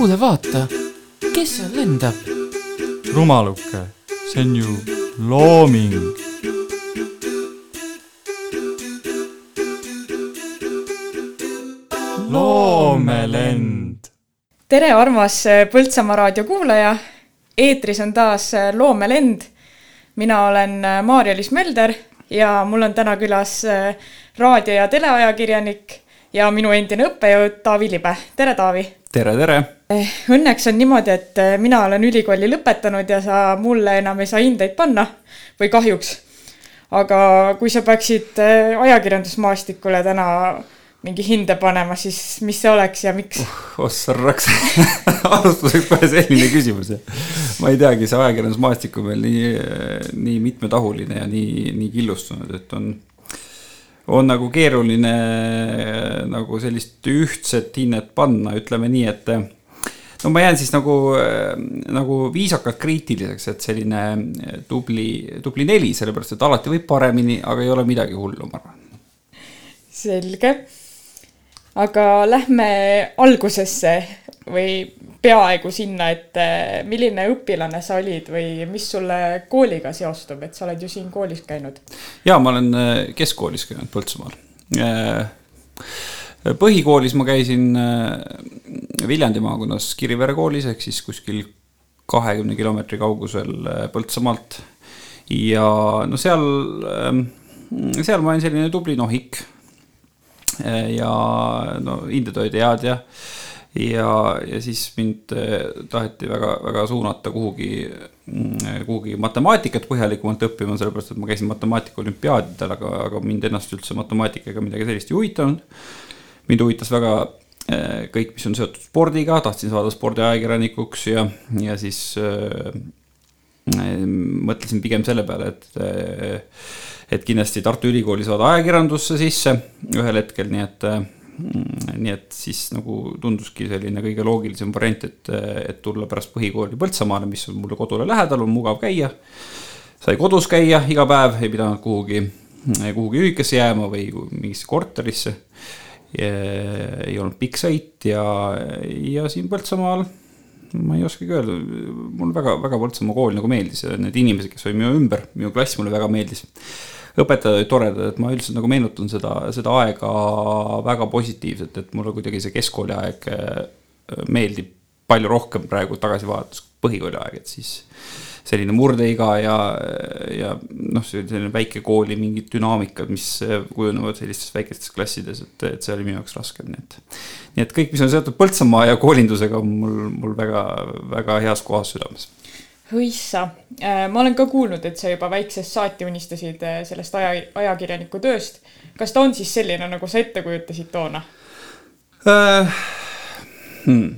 kuule, vaata, kes seal lendab? rumaluke, see on ju looming. loomelend. tere, armas Põltsamaa raadio kuulaja. eetris on taas Loomelend. mina olen Maarja-Liis Mölder ja mul on täna külas raadio- ja teleajakirjanik ja minu endine õppejõud Taavi Libe. tere, Taavi! tere, tere! Õnneks on niimoodi, et mina olen ülikooli lõpetanud ja sa mulle enam ei saa hindeid panna või kahjuks. aga kui sa peaksid ajakirjandusmaastikule täna mingi hinde panema, siis mis see oleks ja miks uh,? ossarraks alustuseks kohe selline küsimus. ma ei teagi, see ajakirjandusmaastik on meil nii, nii mitmetahuline ja nii, nii killustunud, et on on nagu keeruline nagu sellist ühtset hinnet panna, ütleme nii, et no ma jään siis nagu, nagu viisakalt kriitiliseks, et selline tubli, tubli neli, sellepärast et alati võib paremini, aga ei ole midagi hullu, ma arvan. selge. aga lähme algusesse või peaaegu sinna, et milline õpilane sa olid või mis sulle kooliga seostub, et sa oled ju siin koolis käinud? ja ma olen keskkoolis käinud Põltsamaal põhikoolis ma käisin äh, Viljandi maakonnas Kirivere koolis ehk siis kuskil kahekümne kilomeetri kaugusel äh, Põltsamaalt. ja no seal, ähm, seal ma olin selline tubli nohik. Äh, ja no hinded olid head ja, ja, ja siis mind taheti väga, väga suunata kuhugi, mm, kuhugi matemaatikat põhjalikumalt õppima, sellepärast et ma käisin matemaatika olümpiaadidel, aga, aga mind ennast üldse matemaatikaga midagi sellist ei huvitanud mind huvitas väga äh, kõik, mis on seotud spordiga, tahtsin saada spordiajakirjanikuks ja, ja siis äh, mõtlesin pigem selle peale, et äh, et kindlasti Tartu Ülikooli saada ajakirjandusse sisse ühel hetkel, nii et äh, nii et siis nagu tunduski selline kõige loogilisem variant, et, et tulla pärast põhikooli Põltsamaale, mis on mulle kodule lähedal, on mugav käia. sai kodus käia iga päev, ei pidanud kuhugi, kuhugi ühikasse jääma või mingisse korterisse ei olnud pikk sõit ja, ja siin Põltsamaal ma ei oskagi öelda, mulle väga, väga Põltsamaa kool nagu meeldis ja need inimesed, kes olid minu ümber, minu klass mulle väga meeldis. õpetajad olid toredad, et ma üldiselt nagu meenutan seda, seda aega väga positiivselt, et mulle kuidagi see keskkooli aeg äh, meeldib palju rohkem praegu tagasi vaadates põhikooli aeg, et siis selline murdeiga ja, ja noh, selline väikekooli mingid dünaamikad, mis kujunevad sellistes väikestes klassides, et, et see oli minu jaoks raske, nii et. nii et kõik, mis on seotud Põltsamaa ja koolindusega, on mul, mul väga, väga heas kohas südames hõissa, äh, ma olen ka kuulnud, et sa juba väiksest saati unistasid äh, sellest aja, ajakirjaniku tööst. kas ta on siis selline, nagu sa ette kujutasid toona äh,? Hmm.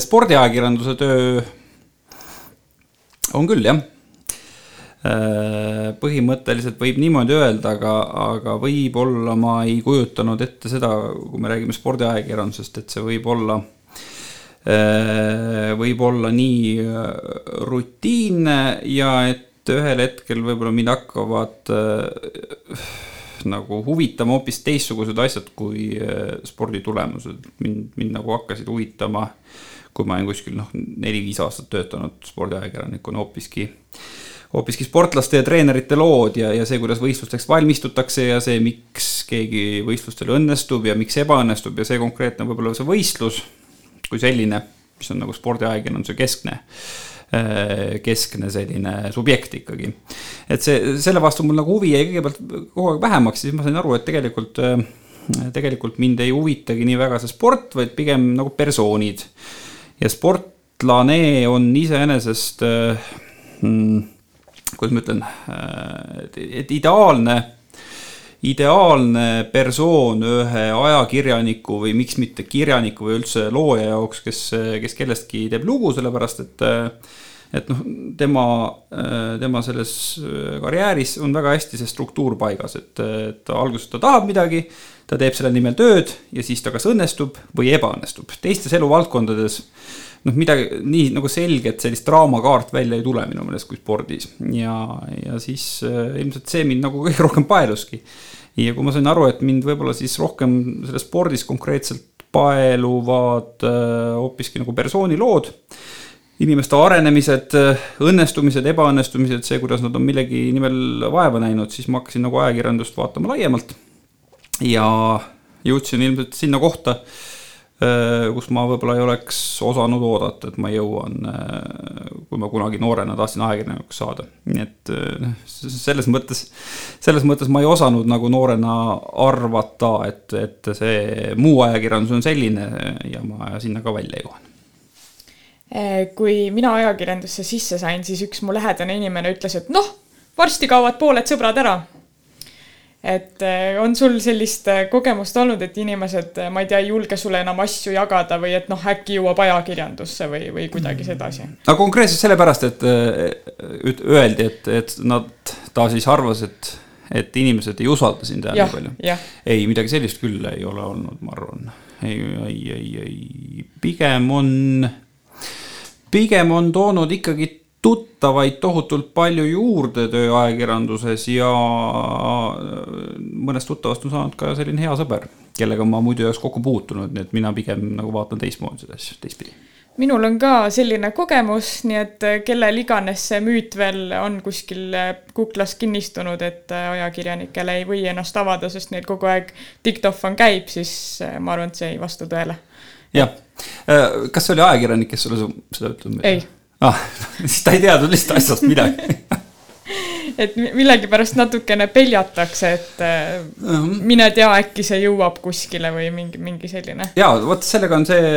spordiajakirjanduse töö on küll, jah. Äh, põhimõtteliselt võib niimoodi öelda, aga, aga võib-olla ma ei kujutanud ette seda, kui me räägime spordiajakirjandusest, et see võib olla, äh, võib olla nii äh, rutiinne ja et ühel hetkel võib-olla mind hakkavad nagu huvitama hoopis teistsugused asjad kui sporditulemused. mind, mind nagu hakkasid huvitama äh, kui ma olen kuskil noh, neli-viis aastat töötanud spordiajakirjanikuna hoopiski, hoopiski sportlaste ja treenerite lood ja, ja see, kuidas võistlusteks valmistutakse ja see, miks keegi võistlustel õnnestub ja miks ebaõnnestub ja see konkreetne võib-olla see võistlus kui selline, mis on nagu spordiajakirjanduse keskne äh, keskne selline subjekt ikkagi. et see, selle vastu mul nagu huvi jäi kõigepealt kogu aeg vähemaks, siis ma sain aru, et tegelikult, äh, tegelikult mind ei huvitagi nii väga see sport, vaid pigem nagu persoonid ja sportlane on iseenesest äh, mm,, kuidas ma ütlen, äh, et ideaalne, ideaalne persoon ühe ajakirjaniku või miks mitte kirjaniku või üldse looja jaoks, kes, kes kellestki teeb lugu, sellepärast et et noh, tema, tema selles karjääris on väga hästi see struktuur paigas, et, et alguses ta tahab midagi, ta teeb selle nimel tööd ja siis ta kas õnnestub või ebaõnnestub. teistes eluvaldkondades noh, midagi nii nagu selget sellist draamakaart välja ei tule minu meelest kui spordis ja, ja siis äh, ilmselt see mind nagu kõige rohkem paeluski. ja kui ma sain aru, et mind võib-olla siis rohkem selles spordis konkreetselt paeluvad hoopiski nagu persoonilood inimeste arenemised, õnnestumised, ebaõnnestumised, see, kuidas nad on millegi nimel vaeva näinud, siis ma hakkasin nagu ajakirjandust vaatama laiemalt. ja jõudsin ilmselt sinna kohta, kus ma võib-olla ei oleks osanud oodata, et ma jõuan, kui ma kunagi noorena tahtsin ajakirjanikuks saada. nii et selles mõttes, selles mõttes ma ei osanud nagu noorena arvata, et, et see muu ajakirjandus on selline ja ma sinna ka välja jõuan kui mina ajakirjandusse sisse sain, siis üks mu lähedane inimene ütles, et noh, varsti kaovad pooled sõbrad ära. et eh, on sul sellist eh, kogemust olnud, et inimesed, ma ei tea, ei julge sulle enam asju jagada või et noh, äkki jõuab ajakirjandusse või, või kuidagi sedasi? no konkreetselt sellepärast, et öeldi, et, et nad, ta siis arvas, et, et inimesed ei usalda sind nii palju. ei, midagi sellist küll ei ole olnud, ma arvan. ei, ei, ei, ei, pigem on pigem on toonud ikkagi tuttavaid tohutult palju juurde tööajakirjanduses ja mõnest tuttavast on saanud ka selline hea sõber, kellega ma muidu ei oleks kokku puutunud, nii et mina pigem nagu vaatan teistmoodi seda asja, teistpidi. minul on ka selline kogemus, nii et kellel iganes see müüt veel on kuskil kuklas kinnistunud, et ajakirjanikele ei või ennast avada, sest neil kogu aeg diktofon käib, siis ma arvan, et see ei vasta tõele jah, äh, kas see oli ajakirjanik, kes sulle seda ütles? ei. ah, siis ta ei teadnud lihtsalt asjast midagi et millegipärast natukene peljatakse, et uh, mine tea, äkki see jõuab kuskile või mingi, mingi selline. ja vot sellega on see,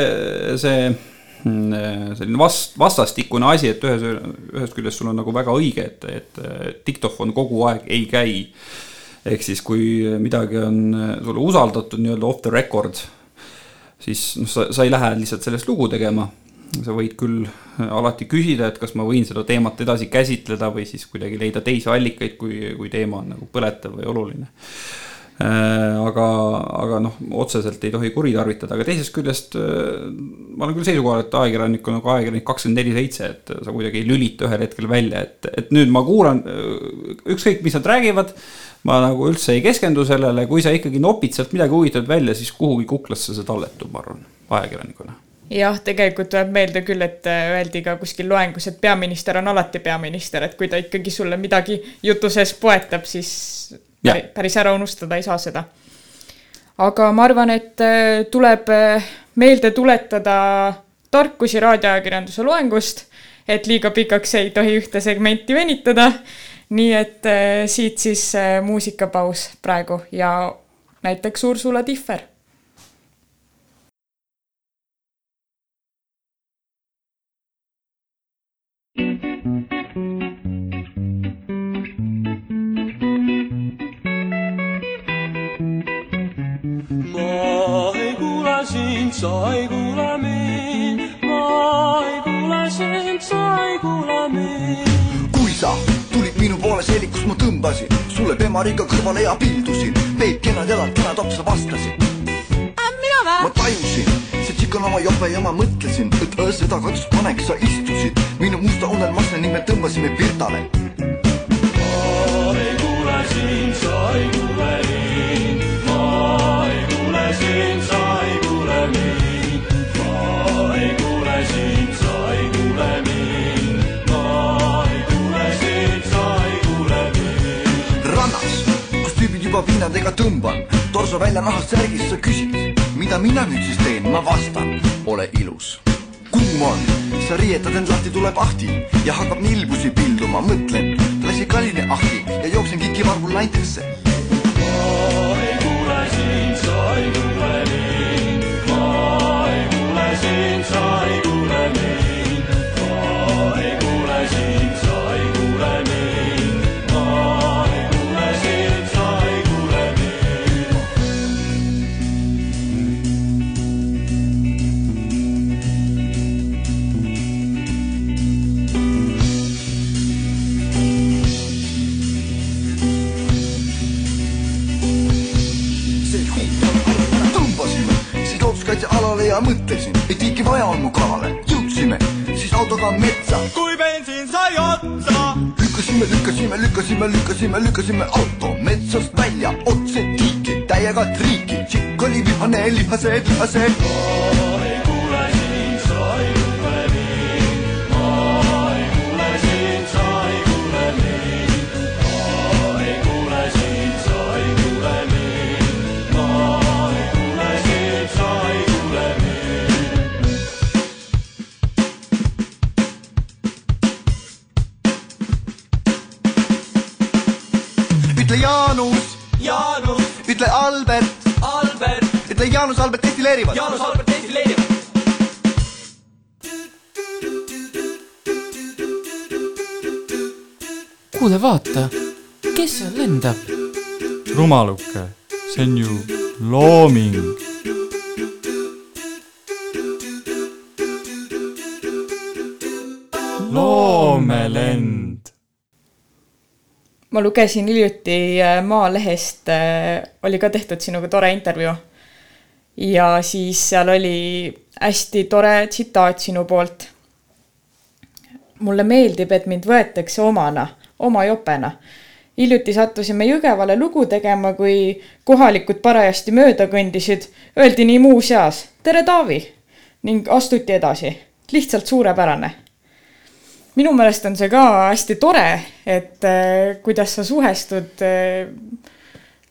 see mm, selline vast-, vastastikune asi, et ühes, ühest küljest sul on nagu väga õige, et, et diktofon kogu aeg ei käi. ehk siis, kui midagi on sulle usaldatud nii-öelda off the record siis noh, sa, sa ei lähe lihtsalt sellest lugu tegema. sa võid küll alati küsida, et kas ma võin seda teemat edasi käsitleda või siis kuidagi leida teisi allikaid, kui, kui teema on nagu põletav või oluline äh, aga, aga noh, otseselt ei tohi kuritarvitada, aga teisest küljest äh, ma olen küll seisukohal, et ajakirjanik on nagu ajakirjanik kakskümmend neli seitse, et sa kuidagi ei lülita ühel hetkel välja, et, et nüüd ma kuulan äh, ükskõik, mis nad räägivad ma nagu üldse ei keskendu sellele, kui sa ikkagi nopid sealt midagi huvitavat välja, siis kuhugi kuklasse see talletub, ma arvan, ajakirjanikuna jah, tegelikult tuleb meelde küll, et äh, öeldi ka kuskil loengus, et peaminister on alati peaminister, et kui ta ikkagi sulle midagi jutu sees poetab, siis ja. päris ära unustada ei saa seda. aga ma arvan, et äh, tuleb äh, meelde tuletada tarkusi raadioajakirjanduse loengust, et liiga pikaks ei tohi ühte segmenti venitada nii et äh, siit siis äh, muusikapaus praegu ja näiteks Ursula Tihver. Ma ei kuule sind, sa ei kuule mind, ma ei kuule sind, sa ei kuule mind. kui sa poole seelikust ma tõmbasin, sulle pemariga kõrvale ja pildusin, veid kenad jalad, kenad otsa vastasid. ma tajusin, see tšikk on oma jope ja ma mõtlesin, et seda katust paneks sa istusid minu musta unelmasse ning me tõmbasime Virtale. ma ei kuule sind, sa ei kuule mind, ma ei kuule sind, sa ei kuule mind, ma ei kuule sind, sa ei kuule mind. Juba pinnadega tõmban, torso välja nahast särgist sa küsid, mida mina nüüd siis teen, ma vastan, ole ilus. kuum on, sa riietad end lahti, tuleb ahti ja hakkab nilbusi pilduma, mõtlen, klassikaline ahti ja jooksen kikivarvul naintesse. ma ei kuule sind, sa ei kuule mind, ma ei kuule sind, sa ei kuule mind, ja mõtlesin, et ikka vaja on mu kalale. jõudsime siis autoga metsa. kui bensiin sai otsa. lükkasime, lükkasime, lükkasime, lükkasime, lükkasime auto metsast välja otse tiiki täie täiega triiki, tšikk oli vihane, lihase, vihase. Ütle Jaanus, Jaanus, ütle Albert, Albert, ütle Jaanus, Albert destilleerivad. Jaanus Albert Eesti leidib. kuule, vaata, kes seal lendab? rumaluke, see on ju looming. Ma lugesin hiljuti äh, Maalehest, oli ka tehtud sinuga tore intervjuu. ja siis seal oli hästi tore tsitaat sinu poolt. mulle meeldib, et mind võetakse omana, oma jopena. hiljuti sattusime Jõgevale lugu tegema, kui kohalikud parajasti mööda kõndisid, öeldi nii muuseas tere, Taavi ning astuti edasi. lihtsalt suurepärane minu meelest on see ka hästi tore, et äh, kuidas sa suhestud äh,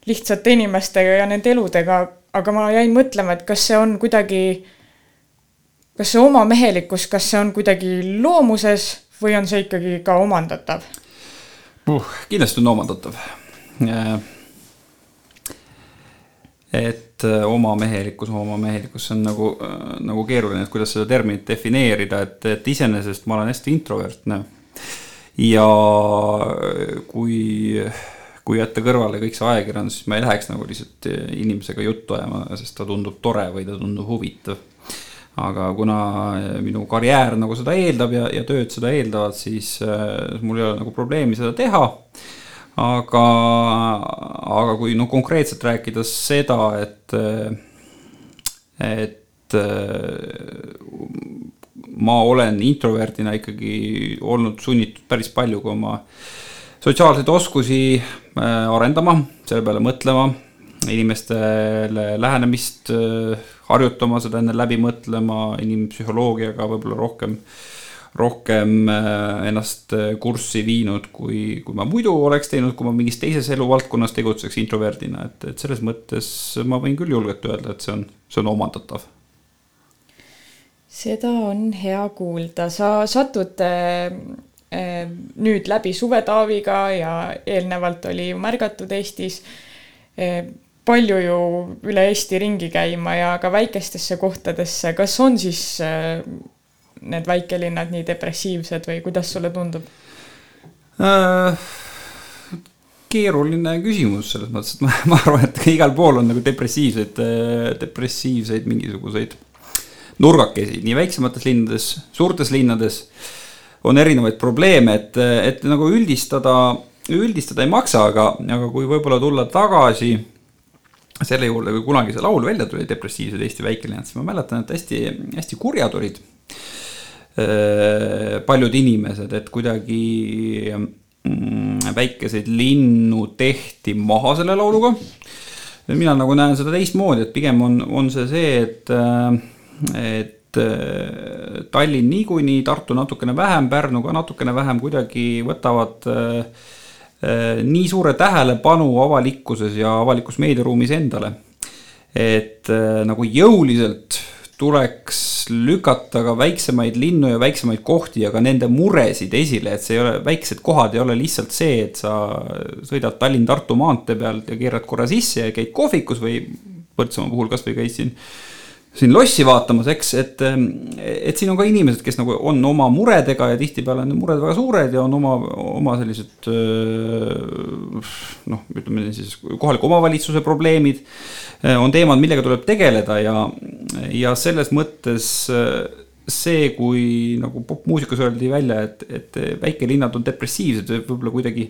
lihtsate inimestega ja nende eludega, aga ma jäin mõtlema, et kas see on kuidagi, kas see omamehelikkus, kas see on kuidagi loomuses või on see ikkagi ka omandatav? uh,. kindlasti on omandatav. Et äh, omamehelikkus, omamehelikkus, see on nagu, nagu keeruline, et kuidas seda terminit defineerida, et, et iseenesest ma olen hästi introvertne. ja kui, kui jätta kõrvale kõik see ajakirjandus, siis ma ei läheks nagu lihtsalt inimesega juttu ajama, sest ta tundub tore või ta tundub huvitav aga kuna minu karjäär nagu seda eeldab ja, ja tööd seda eeldavad, siis äh, mul ei ole nagu probleemi seda teha. aga, aga kui no konkreetselt rääkida seda, et, et äh, ma olen introverdina ikkagi olnud sunnitud päris palju ka oma sotsiaalseid oskusi äh, arendama, selle peale mõtlema, inimestele lähenemist äh, harjutama, seda enne läbi mõtlema, inimpsühholoogiaga võib-olla rohkem, rohkem äh, ennast äh, kurssi viinud, kui, kui ma muidu oleks teinud, kui ma mingis teises eluvaldkonnas tegutseks introverdina, et, et selles mõttes ma võin küll julgelt öelda, et see on, see on omandatav. seda on hea kuulda, sa satud äh, äh, nüüd läbi Suve-Taaviga ja eelnevalt oli märgatud Eestis äh, palju ju üle Eesti ringi käima ja ka väikestesse kohtadesse, kas on siis äh, need väikelinnad nii depressiivsed või kuidas sulle tundub? Äh, keeruline küsimus selles mõttes, et ma, ma arvan, et igal pool on nagu depressiivseid, depressiivseid mingisuguseid nurgakesi, nii väiksemates linnades, suurtes linnades on erinevaid probleeme, et, et nagu üldistada, üldistada ei maksa, aga, aga kui võib-olla tulla tagasi selle juurde, kui kunagi see laul välja tuli, Depressiivsed Eesti väikelinnad, siis ma mäletan, et hästi, hästi kurjad olid äh, paljud inimesed, et kuidagi mm, väikeseid linnu tehti maha selle lauluga. mina nagu näen seda teistmoodi, et pigem on, on see see, et, et äh, Tallinn niikuinii, Tartu natukene vähem, Pärnu ka natukene vähem, kuidagi võtavad äh, äh, nii suure tähelepanu avalikkuses ja avalikus meediaruumis endale. et äh, nagu jõuliselt tuleks lükata ka väiksemaid linnu ja väiksemaid kohti ja ka nende muresid esile, et see ei ole, väiksed kohad ei ole lihtsalt see, et sa sõidad Tallinn-Tartu maantee peal ja keerad korra sisse ja käid kohvikus või Põltsamaa puhul kasvõi käid siin siin lossi vaatamas, eks, et, et siin on ka inimesed, kes nagu on oma muredega ja tihtipeale on need mured väga suured ja on oma, oma sellised noh, ütleme siis kohaliku omavalitsuse probleemid. on teemad, millega tuleb tegeleda ja, ja selles mõttes see, kui nagu popmuusikas öeldi välja, et, et väikelinnad on depressiivsed, võib-olla kuidagi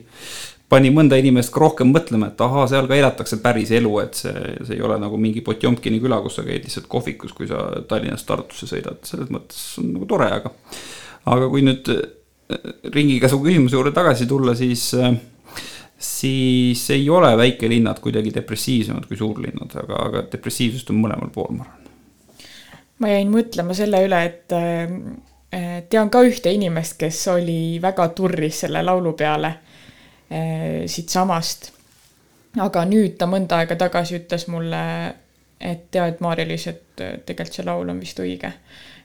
pani mõnda inimest ka rohkem mõtlema, et ahaa, seal ka elatakse päris elu, et see, see ei ole nagu mingi Potjomkini küla, kus sa käid lihtsalt kohvikus, kui sa Tallinnast Tartusse sõidad, selles mõttes on nagu tore, aga aga kui nüüd ringiga su küsimuse juurde tagasi tulla, siis siis ei ole väikelinnad kuidagi depressiivsemad kui suurlinnad, aga, aga depressiivsust on mõlemal pool, ma arvan. ma jäin mõtlema selle üle, et äh, tean ka ühte inimest, kes oli väga turris selle laulu peale äh, siitsamast. aga nüüd ta mõnda aega tagasi ütles mulle, et tead, et Maarja-Liis, et äh, tegelikult see laul on vist õige.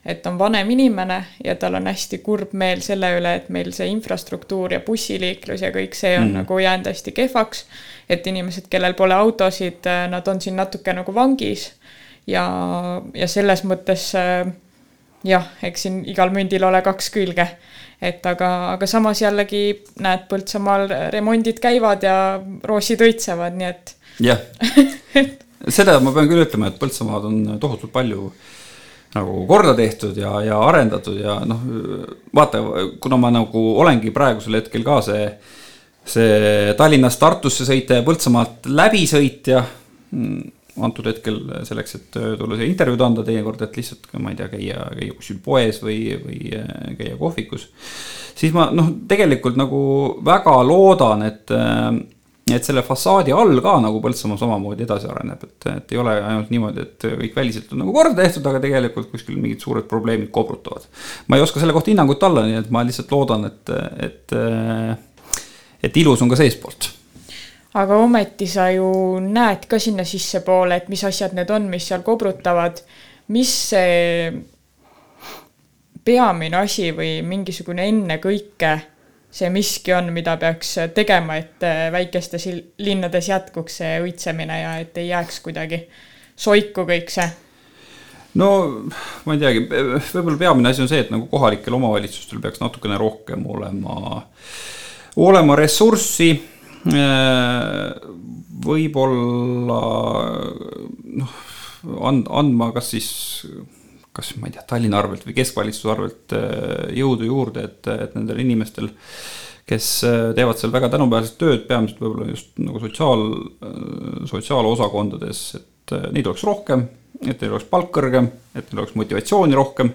et on vanem inimene ja tal on hästi kurb meel selle üle, et meil see infrastruktuur ja bussiliiklus ja kõik see on mm. Nagu jäänud hästi kehvaks. et inimesed, kellel pole autosid, nad on siin natuke nagu vangis ja, ja selles mõttes äh, jah, eks siin igal mündil ole kaks külge. Et aga, aga samas jällegi näed, Põltsamaal remondid käivad ja roosid õitsevad, nii et jah, seda ma pean küll ütlema, et Põltsamaad on tohutult palju nagu korda tehtud ja, ja arendatud ja noh, vaata, kuna ma nagu olengi praegusel hetkel ka see, see Tallinnast Tartusse sõita ja Põltsamaalt läbi sõitja. Antud hetkel selleks, et tulla siia intervjuud anda teinekord, et lihtsalt, ma ei tea, käia, käia kuskil poes või, või äh, käia kohvikus. siis ma noh, tegelikult nagu väga loodan, et äh, et selle fassaadi all ka nagu Põltsamaa samamoodi edasi areneb, et, et ei ole ainult niimoodi, et kõik väliselt on nagu korda tehtud, aga tegelikult kuskil mingid suured probleemid kobrutavad. ma ei oska selle kohta hinnangut anda, nii et ma lihtsalt loodan, et, et, et ilus on ka seestpoolt. Aga ometi sa ju näed ka sinna sissepoole, et mis asjad need on, mis seal kobrutavad. mis see peamine asi või mingisugune ennekõike see miski on, mida peaks tegema, et väikestes il- linnades jätkuks see õitsemine ja et ei jääks kuidagi soiku kõik see. no ma ei teagi, võib-olla peamine asi on see, et nagu kohalikel omavalitsustel peaks natukene rohkem olema, olema ressurssi. Võib-olla noh, and-, andma kas siis, kas ma ei tea, Tallinna arvelt või keskvalitsuse arvelt äh, jõudu juurde, et, et nendel inimestel, kes äh, teevad seal väga tänuväärset tööd, peamiselt võib-olla just nagu sotsiaal, sotsiaalosakondades, et äh, neid oleks rohkem, et neil oleks palk kõrgem, et neil oleks motivatsiooni rohkem.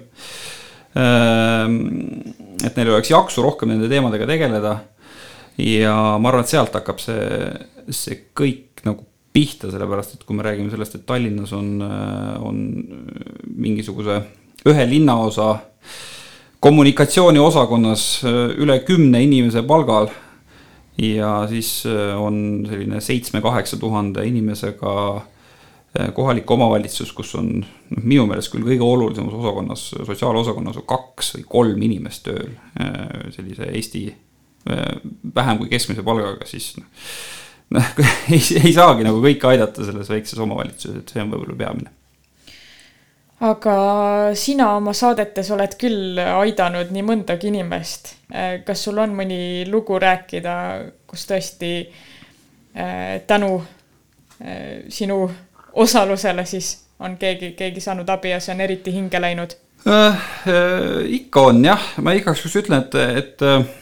et neil oleks jaksu rohkem nende teemadega tegeleda. Ja ma arvan, et sealt hakkab see, see kõik nagu pihta, sellepärast et kui me räägime sellest, et Tallinnas on, on mingisuguse ühe linnaosa kommunikatsiooniosakonnas üle kümne inimese palgal ja siis on selline seitsme-kaheksa tuhande inimesega kohalik omavalitsus, kus on noh, minu meelest küll kõige olulisemas osakonnas, sotsiaalosakonnas on kaks või kolm inimest tööl sellise Eesti vähem kui keskmise palgaga, siis noh noh, ei, ei saagi nagu kõike aidata selles väikses omavalitsuses, et see on võib-olla peamine. aga sina oma saadetes oled küll aidanud nii mõndagi inimest. kas sul on mõni lugu rääkida, kus tõesti äh, tänu äh, sinu osalusele siis on keegi, keegi saanud abi ja see on eriti hinge läinud? ikka on jah, ma igaks juhuks ütlen, et, et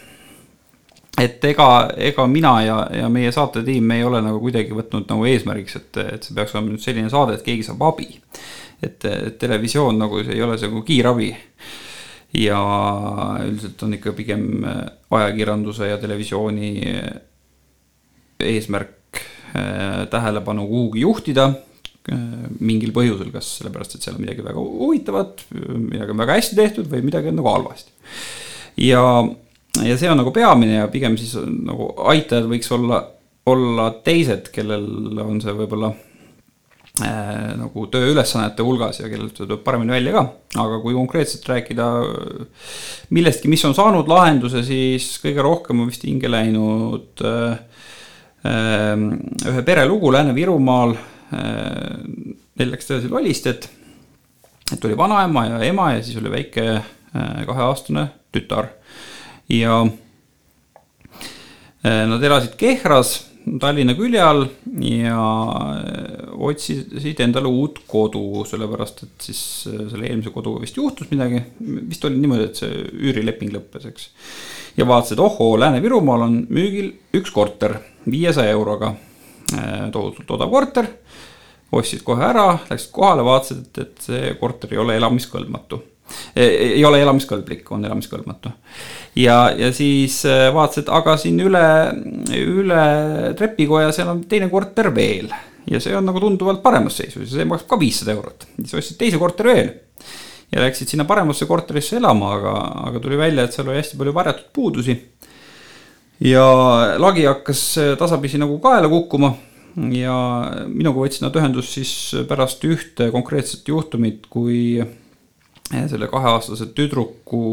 et ega, ega mina ja, ja meie saatetiim, me ei ole nagu kuidagi võtnud nagu eesmärgiks, et, et see peaks olema nüüd selline saade, et keegi saab abi. et, et televisioon nagu see ei ole see nagu kiirabi. ja üldiselt on ikka pigem ajakirjanduse ja televisiooni eesmärk äh, tähelepanu kuhugi juhtida äh, mingil põhjusel, kas sellepärast, et seal on midagi väga huvitavat, midagi on väga hästi tehtud või midagi on nagu halvasti. ja ja see on nagu peamine ja pigem siis nagu aitajad võiks olla, olla teised, kellel on see võib-olla äh, nagu tööülesannete hulgas ja kellel see tuleb paremini välja ka. aga kui konkreetselt rääkida millestki, mis on saanud lahenduse, siis kõige rohkem on vist hinge läinud äh, äh, ühe pere lugu Lääne-Virumaal äh,. Neil läks tõesti valist, et, et oli vanaema ja ema ja siis oli väike äh, kaheaastane tütar ja äh, nad elasid Kehras Tallinna külje all ja äh, otsisid endale uut kodu, sellepärast et siis äh, selle eelmise koduga vist juhtus midagi. vist oli niimoodi, et see üürileping lõppes, eks. ja vaatasid, ohoo, Lääne-Virumaal on müügil üks korter viiesaja euroga. tohutult odav korter, ostsid kohe ära, läksid kohale, vaatasid, et, et see korter ei ole elamiskõlbmatu ei ole elamiskõlblik, on elamiskõlbmatu. ja, ja siis äh, vaatasin, et aga siin üle, üle trepikoja, seal on teine korter veel ja see on nagu tunduvalt paremas seisus ja see maksab ka viissada eurot. siis ostsid teise korteri veel ja läksid sinna paremasse korterisse elama, aga, aga tuli välja, et seal oli hästi palju varjatud puudusi ja lagi hakkas tasapisi nagu kaela kukkuma ja minuga võtsid nad ühendust siis pärast ühte konkreetset juhtumit, kui selle kaheaastase tüdruku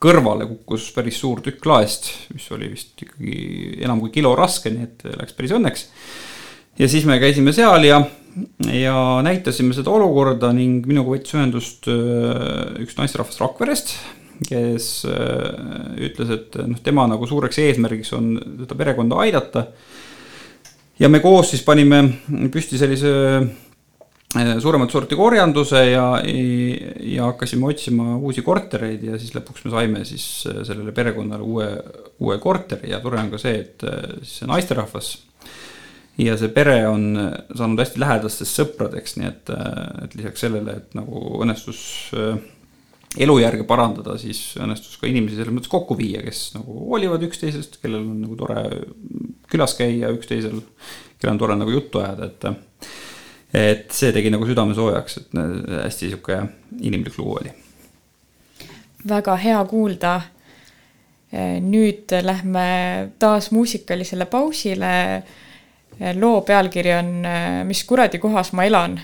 kõrvale kukkus päris suur tükk laest, mis oli vist ikkagi enam kui kilo raske, nii et läks päris õnneks. ja siis me käisime seal ja, ja näitasime seda olukorda ning minuga võttis ühendust öö, üks naisterahvas Rakverest, kes öö, ütles, et noh, tema nagu suureks eesmärgiks on seda perekonda aidata. ja me koos siis panime püsti sellise äh, suuremat sorti korjanduse ja, ja hakkasime otsima uusi kortereid ja siis lõpuks me saime siis äh, sellele perekonnale uue, uue korteri ja tore on ka see, et äh, siis see naisterahvas. Ja see pere on saanud hästi lähedasteks sõpradeks, nii et, et lisaks sellele, et nagu õnnestus äh, elujärge parandada, siis õnnestus ka inimesi selles mõttes kokku viia, kes nagu hoolivad üksteisest, kellel on nagu tore külas käia üksteisel, kellel on tore nagu juttu ajada, et et see tegi nagu südame soojaks, et hästi sihuke inimlik lugu oli. väga hea kuulda. nüüd lähme taas muusikalisele pausile. loo pealkiri on Mis kuradi kohas ma elan.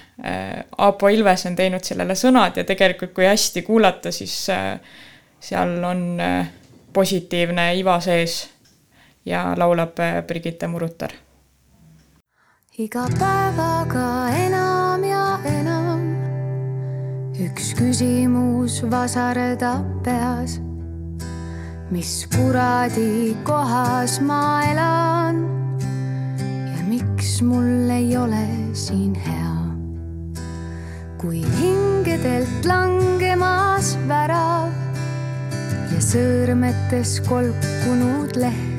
Aapo Ilves on teinud sellele sõnad ja tegelikult, kui hästi kuulata, siis seal on positiivne iva sees ja laulab Brigitte Murutar iga päevaga enam ja enam üks küsimus vasardab peas. mis kuradi kohas ma elan ja miks mul ei ole siin hea? kui hingedelt langemas värav ja sõõrmetes kolkunud lehk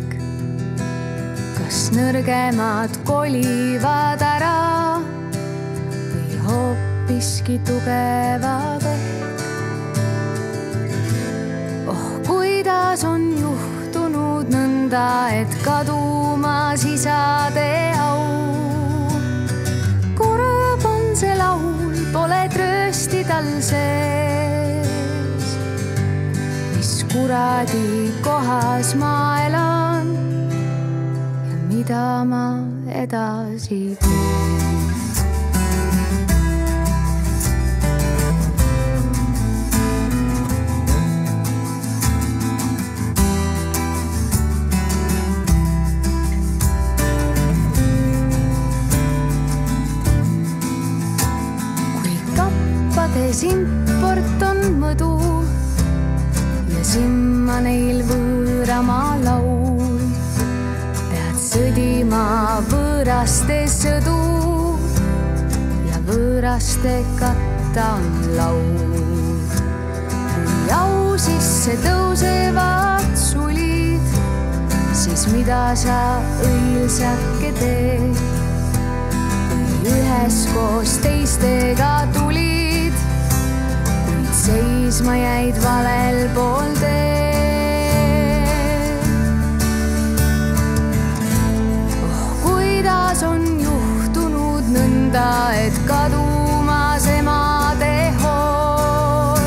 kas nõrgemad kolivad ära või hoopiski tugevad ehk. oh, kuidas on juhtunud nõnda, et kadumas isade au. kurb on see laul, pole tröösti tal sees. mis kuradi kohas ma elan mida ma edasi teen. kappades import on mõdu ja simma neil võõramaa laul sõdima võõraste sõdu ja võõraste katta on laud. kui au sisse tõusevad sulid, siis mida sa õilsake teed? kui üheskoos teistega tulid, kuid seisma jäid valel pool teed. Kuidas on juhtunud nõnda, et kadumas emade hool.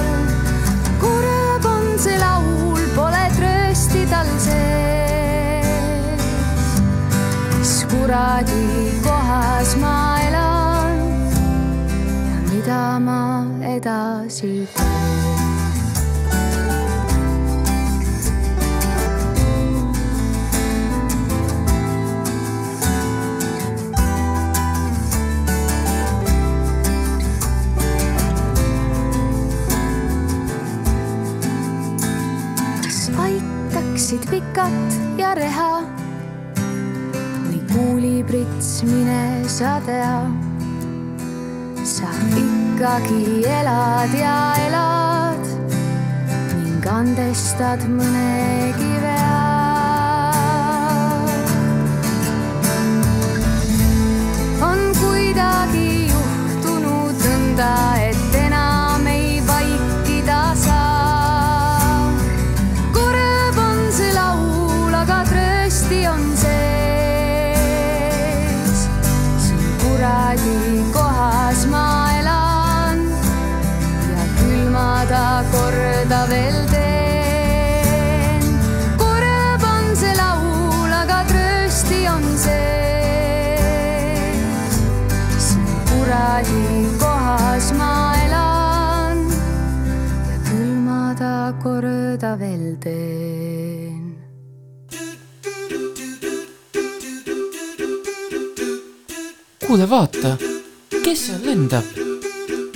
kurb on see laul, pole tröösti tal sees. mis kuradi kohas ma elan ja mida ma edasi teen. Vikat ja reha või kuuliprits, mine sa tea. sa ikkagi elad ja elad ning andestad mõnegi vea. on kuidagi juhtunud nõnda, paadi kohas ma elan ja küll ma ta korda veel teen. kuule, vaata, kes seal lendab?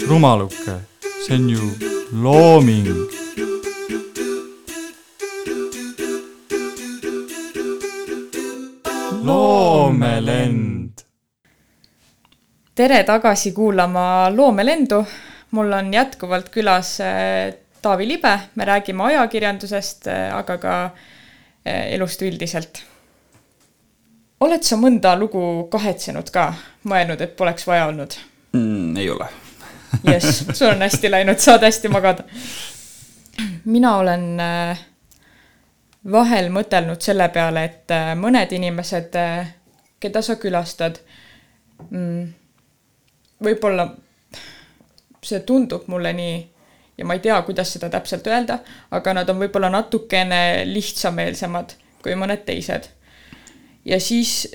rumaluke, see on ju looming. loomelend tere tagasi kuulama Loomelendu. mul on jätkuvalt külas äh, Taavi Libe, me räägime ajakirjandusest, aga ka äh, elust üldiselt. oled sa mõnda lugu kahetsenud ka, mõelnud, et poleks vaja olnud? mm,. ei ole. jess, sul on hästi läinud, saad hästi magada. mina olen äh, vahel mõtelnud selle peale, et äh, mõned inimesed, keda sa külastad mm,, võib-olla see tundub mulle nii ja ma ei tea, kuidas seda täpselt öelda, aga nad on võib-olla natukene lihtsameelsemad kui mõned teised. ja siis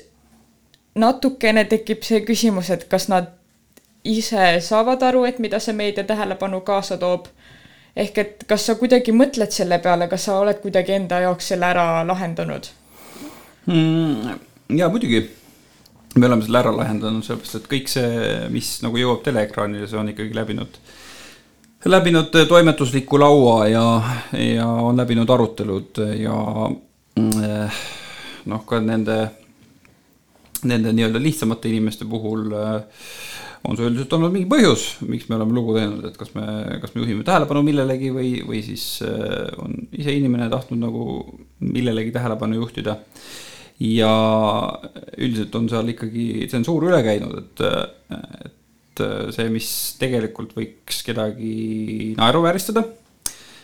natukene tekib see küsimus, et kas nad ise saavad aru, et mida see meedia tähelepanu kaasa toob. ehk et kas sa kuidagi mõtled selle peale, kas sa oled kuidagi enda jaoks selle ära lahendanud? mm,. ja muidugi, me oleme selle ära lahendanud, sellepärast et kõik see, mis nagu jõuab teleekraanile, see on ikkagi läbinud, läbinud toimetusliku laua ja, ja on läbinud arutelud ja eh, noh, ka nende, nende nii-öelda lihtsamate inimeste puhul eh, on see üldiselt olnud mingi põhjus, miks me oleme lugu teinud, et kas me, kas me juhime tähelepanu millelegi või, või siis eh, on ise inimene tahtnud nagu millelegi tähelepanu juhtida ja üldiselt on seal ikkagi tsensuur üle käinud, et, et see, mis tegelikult võiks kedagi naeruvääristada,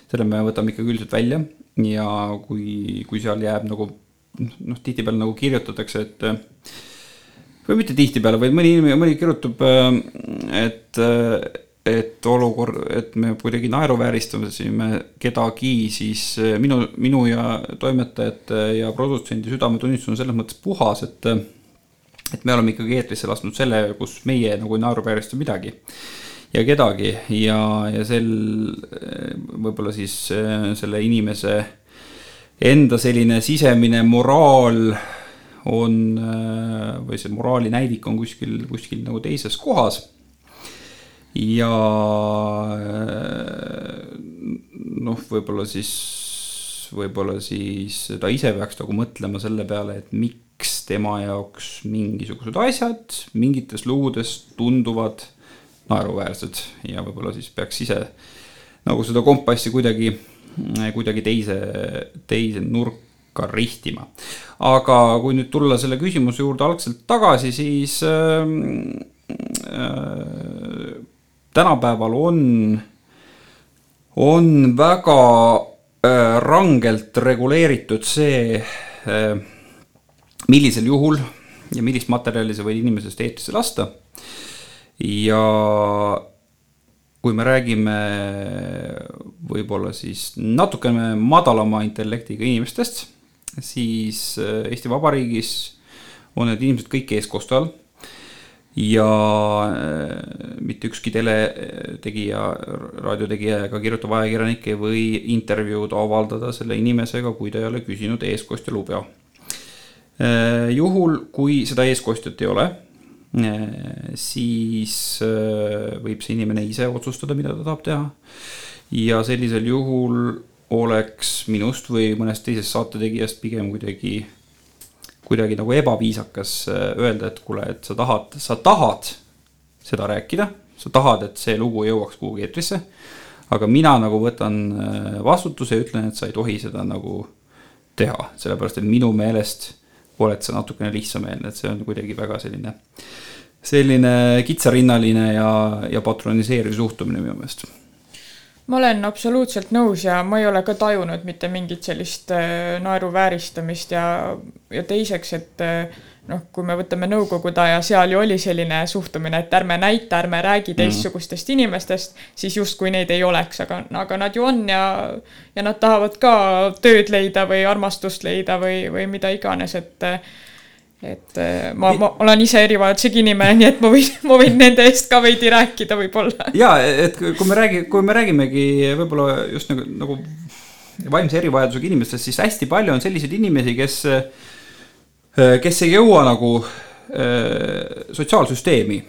selle me võtame ikkagi üldiselt välja. Ja kui, kui seal jääb nagu noh, tihtipeale nagu kirjutatakse, et või mitte tihtipeale, vaid mõni inimene, mõni kirjutab, et, et olukord, et me kuidagi naeruvääristame kedagi, siis minu, minu ja toimetajate ja produtsendi südametunnistus on selles mõttes puhas, et et me oleme ikkagi eetrisse lasknud selle, kus meie nagu ei naeruväärista midagi ja kedagi. Ja, ja sel võib-olla siis selle inimese enda selline sisemine moraal on või see moraali näidik on kuskil, kuskil nagu teises kohas ja äh, noh, võib-olla siis, võib-olla siis ta ise peaks nagu mõtlema selle peale, et miks tema jaoks mingisugused asjad mingites lugudes tunduvad naeruväärsed ja võib-olla siis peaks ise nagu seda kompassi kuidagi, kuidagi teise, teise nurka rihtima. aga kui nüüd tulla selle küsimuse juurde algselt tagasi, siis äh, äh, tänapäeval on, on väga äh, rangelt reguleeritud see äh,, millisel juhul ja millist materjali sa võid inimesest eetrisse lasta. ja kui me räägime võib-olla siis natukene madalama intellektiga inimestest, siis äh, Eesti Vabariigis on need inimesed kõik eestkoste all ja äh, mitte ükski teletegija, raadiotegija ega kirjutav ajakirjanik ei või intervjuud avaldada selle inimesega, kui ta ei ole küsinud eestkostja lube. juhul, kui seda eestkostjat ei ole, siis äh, võib see inimene ise otsustada, mida ta tahab teha. ja sellisel juhul oleks minust või mõnest teisest saatetegijast pigem kuidagi, kuidagi nagu ebaviisakas äh, öelda, et kuule, et sa tahad, sa tahad seda rääkida, sa tahad, et see lugu jõuaks kuhugi eetrisse. aga mina nagu võtan äh, vastutuse ja ütlen, et sa ei tohi seda nagu teha, sellepärast et minu meelest oled sa natukene lihtsameelne, et see on kuidagi väga selline, selline kitsarinnaline ja, ja patroniseeriv suhtumine minu meelest ma olen absoluutselt nõus ja ma ei ole ka tajunud mitte mingit sellist äh, naeruvääristamist ja, ja teiseks, et äh, noh, kui me võtame Nõukogude aja, seal ju oli selline suhtumine, et ärme näita, ärme räägi teistsugustest inimestest, siis justkui neid ei oleks, aga, aga nad ju on ja, ja nad tahavad ka tööd leida või armastust leida või, või mida iganes, et et äh, ma, ma olen ise erivajadusega inimene, nii et ma võin, ma võin nende eest ka veidi rääkida võib-olla. ja et kui me räägi-, kui me räägimegi võib-olla just nagu, nagu vaimse erivajadusega inimestest, siis hästi palju on selliseid inimesi, kes, kes ei jõua nagu äh, sotsiaalsüsteemi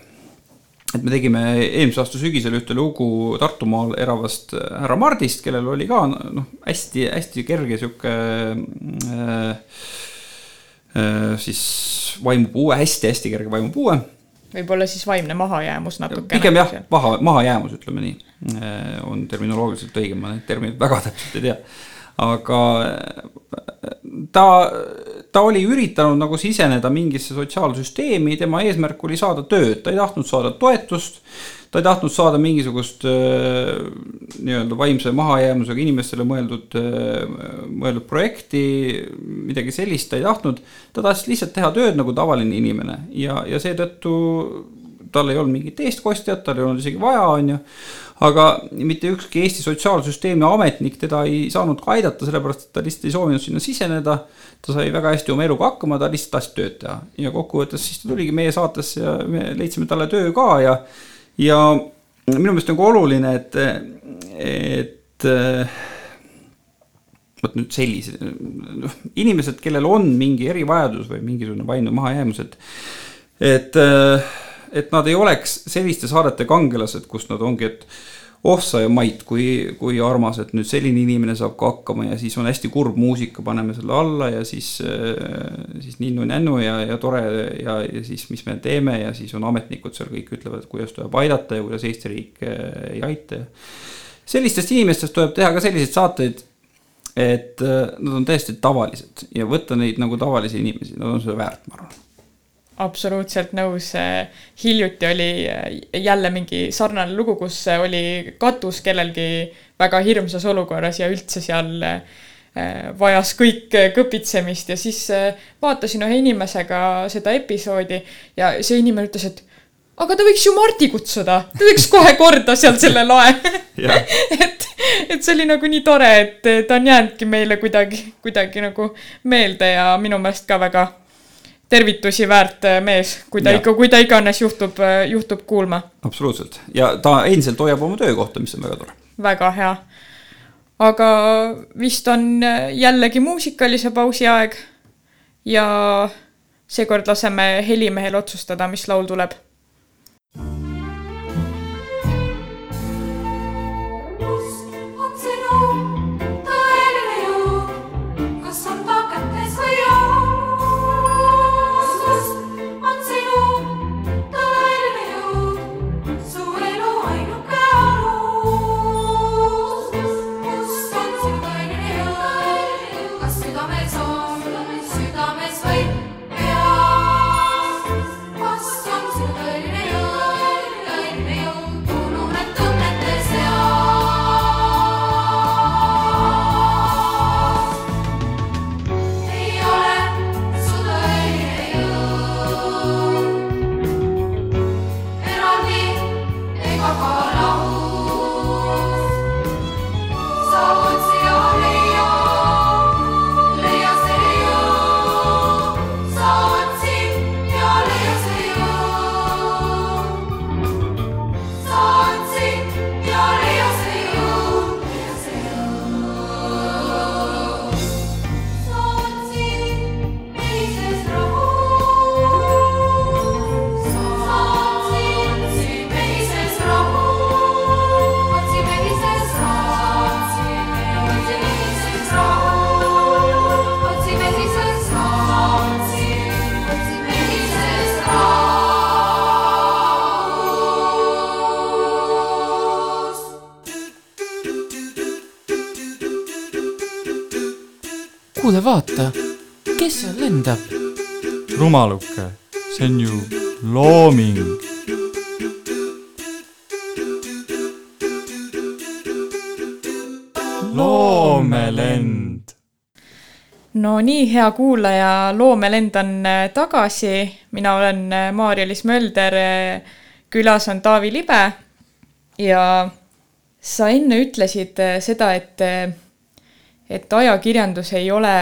et me tegime eelmise aasta sügisel ühte lugu Tartumaal elavast härra Mardist, kellel oli ka noh, hästi-hästi kerge sihuke äh, äh, siis vaimupuue hästi,, hästi-hästi kerge vaimupuue. võib-olla siis vaimne mahajäämus natukene. pigem jah, maha, mahajäämus, ütleme nii, on terminoloogiliselt õige, ma neid termineid väga täpselt ei tea. aga äh, ta, ta oli üritanud nagu siseneda mingisse sotsiaalsüsteemi, tema eesmärk oli saada tööd, ta ei tahtnud saada toetust. Ta ei tahtnud saada mingisugust äh, nii-öelda vaimse mahajäämusega inimestele mõeldud, mõeldud projekti, midagi sellist ta ei tahtnud. ta tahtis lihtsalt teha tööd nagu tavaline inimene ja, ja seetõttu tal ei olnud mingit eestkostjat, tal ei olnud isegi vaja, on ju. aga mitte ükski Eesti sotsiaalsüsteemi ametnik teda ei saanud ka aidata, sellepärast et ta lihtsalt ei soovinud sinna siseneda. ta sai väga hästi oma eluga hakkama, ta lihtsalt tahtis tööd teha ja kokkuvõttes siis ta tuligi meie saatesse ja me leidsime talle töö ka ja, ja minu meelest nagu oluline, et, et vot nüüd sellised, noh, inimesed, kellel on mingi erivajadus või mingisugune vaimne mahajäämus, et, et, et nad ei oleks selliste saadete kangelased, kus nad ongi, et oh sa ja Mait, kui, kui armas, et nüüd selline inimene saab ka hakkama ja siis on hästi kurb muusika, paneme selle alla ja siis, siis ninnu-nännu ja, ja tore ja, ja siis, mis me teeme ja siis on ametnikud seal kõik ütlevad, et kuidas tuleb aidata ja kuidas Eesti riik eh, ei aita sellistest inimestest tuleb teha ka selliseid saateid, et äh, nad on täiesti tavalised ja võtta neid nagu tavalisi inimesi, nad on seda väärt, ma arvan. Absoluutselt nõus. hiljuti oli äh, jälle mingi sarnane lugu, kus äh, oli katus kellelgi väga hirmsas olukorras ja üldse seal äh, vajas kõik kõpitsemist ja siis vaatasin ühe inimesega seda episoodi ja see inimene ütles, et aga ta võiks ju Mardi kutsuda, ta teeks kohe korda seal selle lae. Et, et see oli nagu nii tore, et ta on jäänudki meile kuidagi, kuidagi nagu meelde ja minu meelest ka väga tervitusi väärt äh, mees, kui ta Jah. ikka, kui ta iganes juhtub, juhtub kuulma. absoluutselt ja ta endiselt hoiab oma töökohta, mis on väga tore. väga hea. aga vist on äh, jällegi muusikalise pausi aeg ja seekord laseme helimehel otsustada, mis laul tuleb. vaata, kes seal lendab? rumaluke, see on ju looming. loomelend. no nii, hea kuulaja, Loomelend on äh, tagasi, mina olen äh, Maarja-Liis Mölder, külas on Taavi Libe ja sa enne ütlesid äh, seda, et, et ajakirjandus ei ole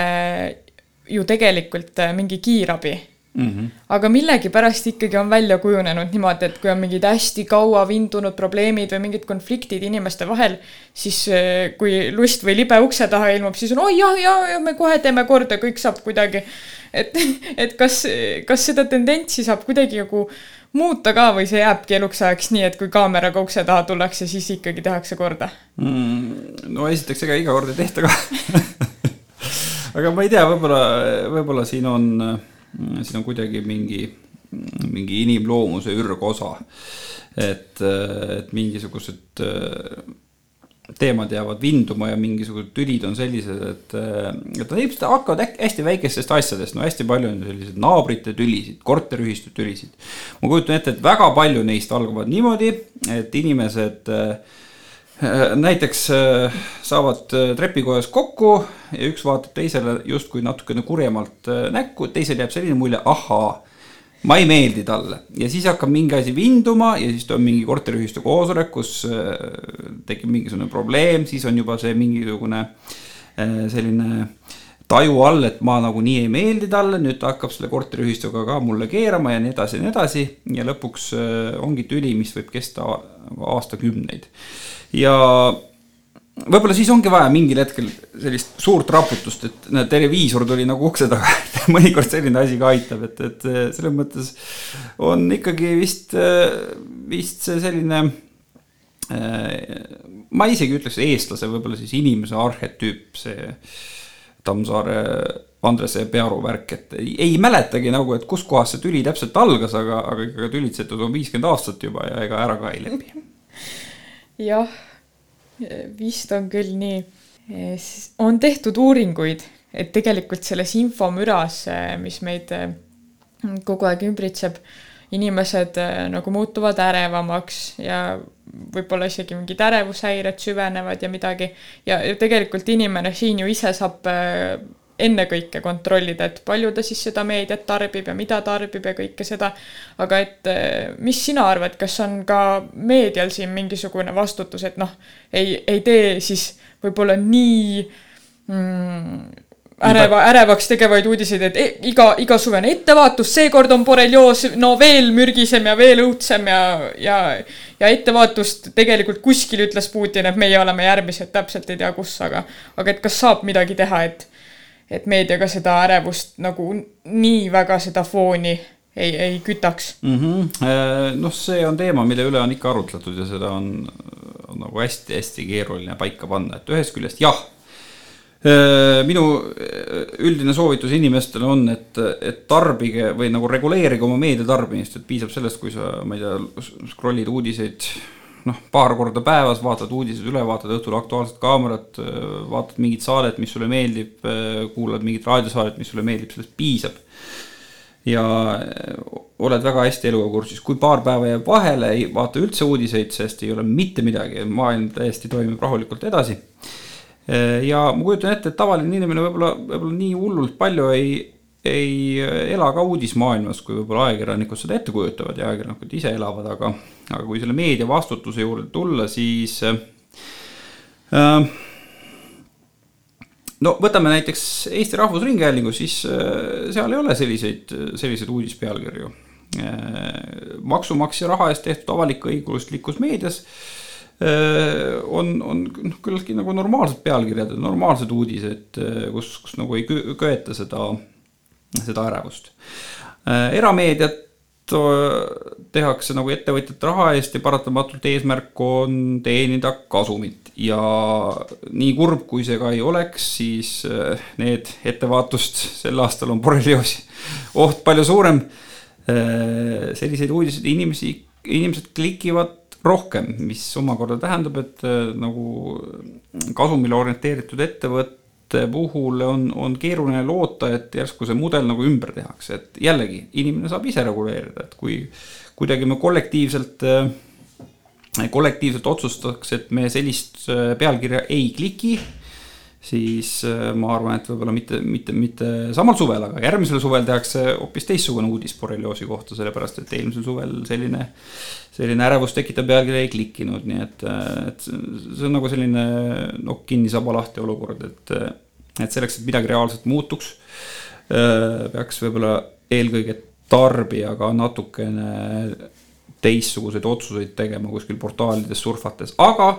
ju tegelikult äh, mingi kiirabi mm. -hmm. aga millegipärast ikkagi on välja kujunenud niimoodi, et kui on mingid hästi kaua vindunud probleemid või mingid konfliktid inimeste vahel, siis eh, kui lust või libe ukse taha ilmub, siis on oi jah, ja, ja me kohe teeme korda, kõik saab kuidagi. et, et kas, kas seda tendentsi saab kuidagi nagu muuta ka või see jääbki eluks ajaks nii, et kui kaameraga ukse taha tullakse, siis ikkagi tehakse korda? mm,. no esiteks, ega iga kord ei tehta ka. aga ma ei tea, võib-olla, võib-olla siin on, siin on kuidagi mingi, mingi inimloomuse ürgosa. et, et mingisugused teemad jäävad vinduma ja mingisugused tülid on sellised, et, et nad ilmselt hakkavad hästi väikestest asjadest, no hästi palju on selliseid naabrite tülisid, korteriühistu tülisid. ma kujutan ette, et väga palju neist algavad niimoodi, et inimesed äh, näiteks äh, saavad äh, trepikojas kokku ja üks vaatab teisele justkui natukene kurjemalt äh, näkku, teisel jääb selline mulje, ahaa ma ei meeldi talle. Ja siis hakkab mingi asi vinduma ja siis tuleb mingi korteriühistu koosolek, kus äh, tekib mingisugune probleem, siis on juba see mingisugune äh, selline taju all, et ma nagunii ei meeldi talle, nüüd ta hakkab selle korteriühistuga ka mulle keerama ja nii edasi ja nii edasi. Ja lõpuks äh, ongi tüli, mis võib kesta aastakümneid. ja võib-olla siis ongi vaja mingil hetkel sellist suurt raputust, et näed, televiisor tuli nagu ukse taga, et mõnikord selline asi ka aitab, et, et selles mõttes on ikkagi vist, vist see selline. ma isegi ütleks eestlase, võib-olla siis inimese arhetüüp, see Tammsaare Andrese Pearu värk, et ei, ei mäletagi nagu, et kuskohast see tüli täpselt algas, aga, aga tülitsetud on viiskümmend aastat juba ja ega ära ka ei lepi. jah, vist on küll nii. on tehtud uuringuid, et tegelikult selles infomüras, mis meid eh, kogu aeg ümbritseb, inimesed eh, nagu muutuvad ärevamaks ja võib-olla isegi mingid ärevushäired süvenevad ja midagi. ja tegelikult inimene siin ju ise saab eh, ennekõike kontrollida, et palju ta siis seda meediat tarbib ja mida tarbib ja kõike seda. aga et eh, mis sina arvad, kas on ka meedial siin mingisugune vastutus, et noh, ei, ei tee siis võib-olla nii mm, äreva, ärevaks tegevaid uudiseid, et e, iga, igasugune ettevaatus, seekord on borrelioos no veel mürgisem ja veel õudsem ja, ja, ja ettevaatust tegelikult kuskil ütles Putin, et meie oleme järgmised, täpselt ei tea kus, aga, aga et kas saab midagi teha, et et meediaga seda ärevust nagu nii väga seda fooni ei, ei kütaks mm. -hmm. noh, see on teema, mille üle on ikka arutletud ja seda on, on nagu hästi-hästi keeruline paika panna, et ühest küljest jah. minu üldine soovitus inimestele on, et, et tarbige või nagu reguleerige oma meediatarbimist, et piisab sellest, kui sa, ma ei tea, scroll'id uudiseid noh, paar korda päevas vaatad uudised üle, vaatad õhtul Aktuaalset Kaamerat, vaatad mingit saadet, mis sulle meeldib, kuulad mingit raadiosaadet, mis sulle meeldib, sellest piisab. Ja oled väga hästi eluga kursis, kui paar päeva jääb vahele, ei vaata üldse uudiseid, sest ei ole mitte midagi, maailm täiesti toimib rahulikult edasi. ja ma kujutan ette, et tavaline inimene võib-olla, võib-olla nii hullult palju ei, ei ela ka uudismaailmas, kui võib-olla ajakirjanikud seda ette kujutavad ja ajakirjanikud ise elavad, aga, aga kui selle meedia vastutuse juurde tulla, siis äh, no võtame näiteks Eesti Rahvusringhäälingu, siis äh, seal ei ole selliseid, selliseid uudispealkirju. maksumaksja raha eest tehtud avalik-õiguslikus meedias äh, on, on noh, küllaltki nagu normaalsed pealkirjad, normaalsed uudised, kus, kus nagu ei kö- köeta seda, seda ärevust. erameediat tehakse nagu ettevõtjate raha eest ja paratamatult eesmärk on teenida kasumit ja nii kurb, kui see ka ei oleks, siis äh, need ettevaatust sel aastal on borrelioosi oht palju suurem. selliseid uudiseid inimesi, inimesed klikivad rohkem, mis omakorda tähendab, et äh, nagu kasumile orienteeritud ettevõtte puhul on, on keeruline loota, et järsku see mudel nagu ümber tehakse, et jällegi inimene saab ise reguleerida, et kui kuidagi me kollektiivselt äh, kollektiivselt otsustaks, et me sellist äh, pealkirja ei kliki, siis äh, ma arvan, et võib-olla mitte, mitte, mitte samal suvel, aga järgmisel suvel tehakse hoopis teistsugune uudis borrelioosi kohta, sellepärast et eelmisel suvel selline, selline ärevust tekitav pealkiri ei klikkinud, nii et, et see on nagu selline nokk kinni, saba lahti olukord, et, et selleks, et midagi reaalselt muutuks, peaks võib-olla eelkõige tarbijaga natukene teistsuguseid otsuseid tegema kuskil portaalides surfates, aga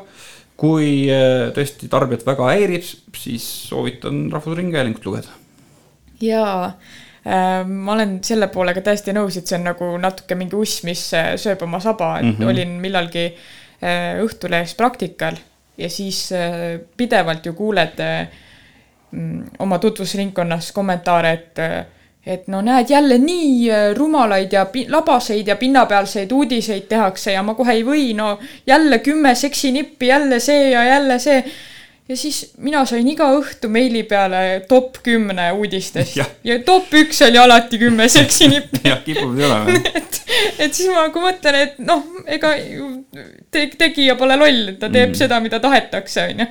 kui äh, tõesti tarbijat väga häirib, siis soovitan Rahvusringhäälingut lugeda. jaa äh,, ma olen selle poolega täiesti nõus, et see on nagu natuke mingi uss, mis äh, sööb oma saba, et mm. -hmm. olin millalgi äh, Õhtulehes praktikal ja siis äh, pidevalt ju kuuled äh, mm, oma tutvusringkonnas kommentaare, et äh, et no näed, jälle nii äh, rumalaid ja labaseid ja pinnapealseid uudiseid tehakse ja ma kohe ei või, no jälle kümme seksinippi, jälle see ja jälle see ja siis mina sain iga õhtu meili peale top kümne uudistest Jah. ja top üks oli alati kümme seksinippi. jah, kipub nii olema. et, et siis ma nagu mõtlen, et noh, ega ju te, tegija pole loll, ta teeb mm. seda, mida tahetakse, onju.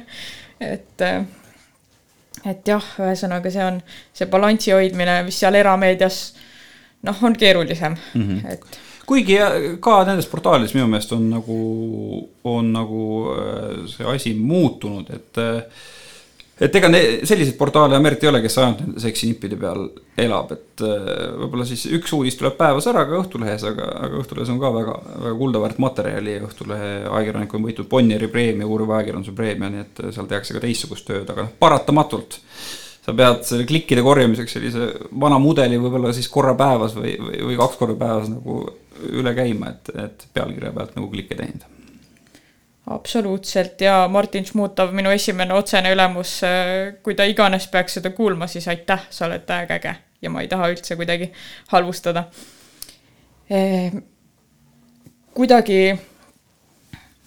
et, et jah, ühesõnaga see on see balansi hoidmine, mis seal erameedias noh, on keerulisem mm, -hmm. et kuigi ja- ka nendes portaalides minu meelest on nagu, on nagu äh, see asi muutunud, et et ega ne- selliseid portaale Ameerikal ei ole, kes ainult nende seksinippide peal elab, et äh, võib-olla siis üks uudis tuleb päevas ära ka Õhtulehes, aga, aga Õhtulehes on ka väga, väga kuldaväärt materjali, Õhtulehe ajakirjanik on võitnud Bonnieri preemia, uuriva ajakirjanduse preemia, nii et seal tehakse ka teistsugust tööd, aga noh, paratamatult sa pead selle klikkide korjamiseks sellise vana mudeli võib-olla siis korra päevas või, või, või kaks korda päevas nagu üle käima, et, et pealkirja pealt nagu klikke teenida. absoluutselt ja Martin Šmutov, minu esimene otsene ülemus, kui ta iganes peaks seda kuulma, siis aitäh, sa oled täiega äge ja ma ei taha üldse kuidagi halvustada eh,. kuidagi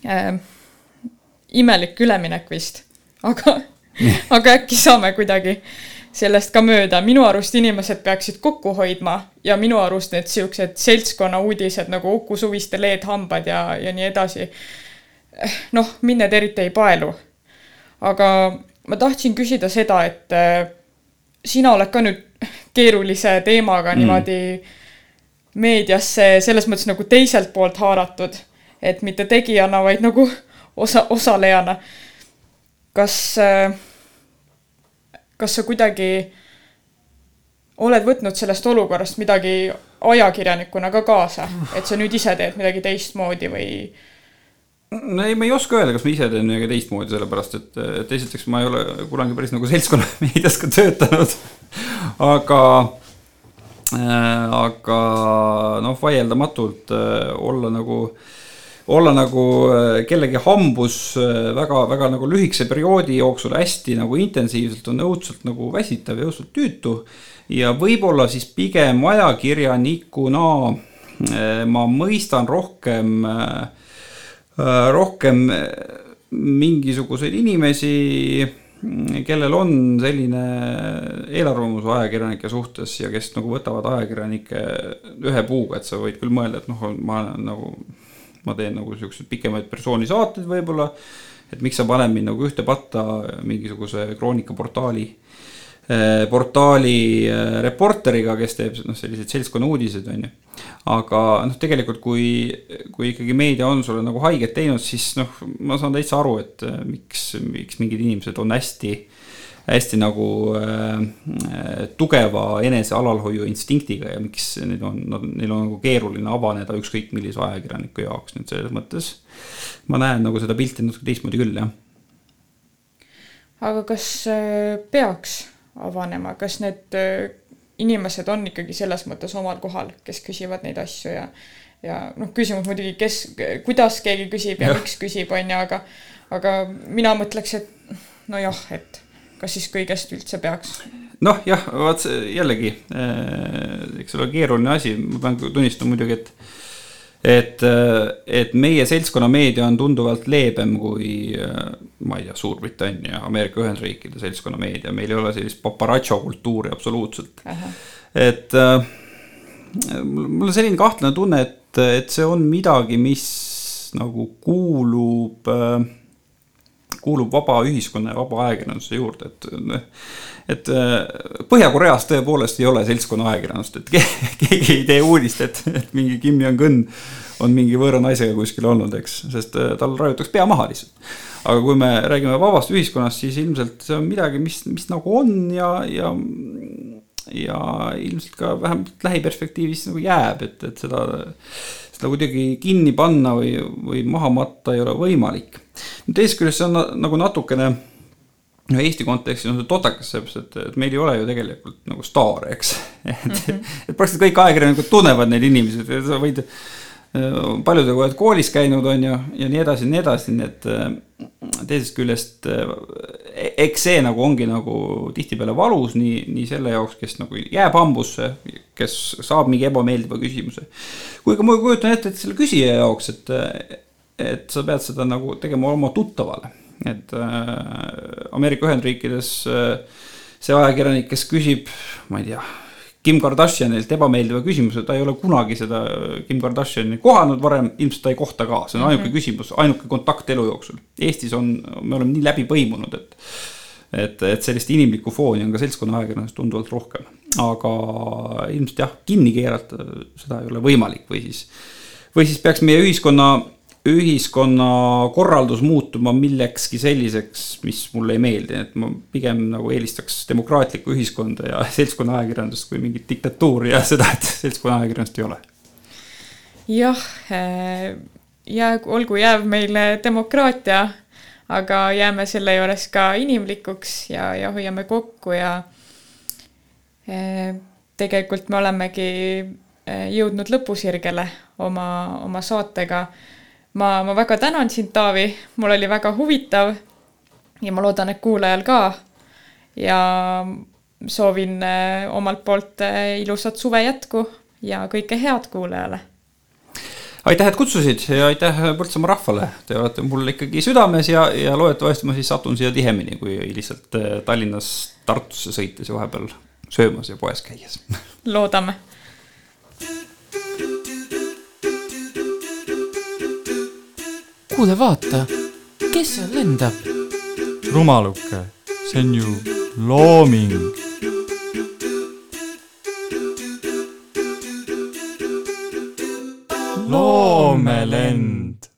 eh, imelik üleminek vist, aga, aga äkki saame kuidagi sellest ka mööda, minu arust inimesed peaksid kokku hoidma ja minu arust need siuksed seltskonna uudised nagu Uku Suviste leedhambad ja, ja nii edasi noh, mind need eriti ei paelu. aga ma tahtsin küsida seda, et äh, sina oled ka nüüd keerulise teemaga mm. niimoodi meediasse selles mõttes nagu teiselt poolt haaratud, et mitte tegijana, vaid nagu osa, osalejana. kas, kas sa kuidagi oled võtnud sellest olukorrast midagi ajakirjanikuna ka kaasa, et sa nüüd ise teed midagi teistmoodi või? no ei, ma ei oska öelda, kas ma ise teen midagi teistmoodi, sellepärast et, et esiteks ma ei ole kunagi päris nagu seltskonnameedias ka töötanud. aga äh,, aga noh, vaieldamatult äh, olla nagu, olla nagu äh, kellegi hambus väga-väga nagu lühikese perioodi jooksul hästi nagu intensiivselt on õudselt nagu väsitav ja õudselt tüütu. ja võib-olla siis pigem ajakirjanikuna äh, ma mõistan rohkem äh, Äh, rohkem mingisuguseid inimesi, kellel on selline eelarvamus ajakirjanike suhtes ja kes nagu võtavad ajakirjanikke ühe puuga, et sa võid küll mõelda, et noh, ma olen nagu, ma teen nagu siukseid pikemaid persooni saateid võib-olla, et miks sa paned mind nagu ühte patta mingisuguse kroonikaportaali portaali äh, reporteriga, kes teeb noh, selliseid seltskonna uudiseid, on ju. aga noh, tegelikult kui, kui ikkagi meedia on sulle nagu haiget teinud, siis noh, ma saan täitsa aru, et äh, miks, miks mingid inimesed on hästi, hästi nagu äh, tugeva enese alalhoiu instinktiga ja miks neil on, neil on nagu keeruline avaneda ükskõik millise ajakirjaniku jaoks, et selles mõttes. ma näen nagu seda pilti natuke teistmoodi küll, jah. Aga kas äh, peaks avanema, kas need äh, inimesed on ikkagi selles mõttes omal kohal, kes küsivad neid asju ja ja noh, küsimus muidugi, kes, kuidas keegi küsib ja, ja miks küsib, on ju, aga aga mina mõtleks, et nojah, et kas siis kõigest üldse peaks. noh, jah, vaat jällegi, eks see ole keeruline asi, ma pean tunnistama muidugi, et et, et meie seltskonnameedia on tunduvalt leebem kui ma ei tea, Suurbritannia, Ameerika Ühendriikide seltskonnameedia, meil ei ole sellist paparatso kultuuri absoluutselt. et äh, mul on selline kahtlane tunne, et, et see on midagi, mis nagu kuulub äh, kuulub vaba ühiskonna ja vaba ajakirjanduse juurde, et et Põhja-Koreas tõepoolest ei ole seltskonna ajakirjandust, et ke- keegi ei tee uudist, et, et mingi Kim Jong-un on mingi võõra naisega kuskil olnud, eks, sest äh, tal raiutakse pea maha lihtsalt. aga kui me räägime vabast ühiskonnast, siis ilmselt see on midagi, mis, mis nagu on ja, ja ja ilmselt ka vähemalt lähiperspektiivis nagu jääb, et, et seda, seda kuidagi kinni panna või, või maha matta ei ole võimalik. teisest küljest see on na- nagu natukene no Eesti kontekstis on see totakas, sellepärast et, et meil ei ole ju tegelikult nagu staare, eks. et mm, -hmm. et praktiliselt kõik ajakirjanikud tunnevad neid inimesi, et sa võid paljudega oled koolis käinud, on ju, ja nii edasi ja nii edasi, nii et äh, teisest küljest äh, eks see nagu ongi nagu tihtipeale valus nii, nii selle jaoks, kes nagu jääb hambusse, kes saab mingi ebameeldiva küsimuse. kui ka ma kujutan ette, et selle küsija jaoks, et, et sa pead seda nagu tegema oma tuttavale, et äh, Ameerika Ühendriikides äh, see ajakirjanik, kes küsib, ma ei tea Kim Kardashianilt ebameeldiva küsimuse, ta ei ole kunagi seda Kim Kardashiani kohanud varem, ilmselt ta ei kohta ka, see on ainuke mm -hmm. küsimus, ainuke kontakt elu jooksul. Eestis on, me oleme nii läbi põimunud, et et, et sellist inimlikku fooni on ka seltskonna ajakirjanduses tunduvalt rohkem, aga ilmselt jah, kinni keerata seda ei ole võimalik või siis, või siis peaks meie ühiskonna, ühiskonna korraldus muutuma millekski selliseks, mis mulle ei meeldi, et ma pigem nagu eelistaks demokraatlikku ühiskonda ja seltskonna ajakirjandust kui mingit diktatuuri ja seda, et seltskonna ajakirjandust ei ole. jah, jäägu, olgu jääv meile demokraatia, aga jääme selle juures ka inimlikuks ja, ja hoiame kokku ja eh, tegelikult me olemegi eh, jõudnud lõpusirgele oma, oma saatega. ma, ma väga tänan sind, Taavi, mul oli väga huvitav ja ma loodan, et kuulajal ka. ja soovin eh, omalt poolt eh, ilusat suve jätku ja kõike head kuulajale aitäh, et kutsusid ja aitäh Põltsamaa rahvale, te olete mul ikkagi südames ja, ja loodetavasti ma siis satun siia tihemini, kui lihtsalt Tallinnast Tartusse sõites ja vahepeal söömas ja poes käies. loodame. kuule, vaata, kes seal lendab? rumaluke, see on ju looming. loomelend.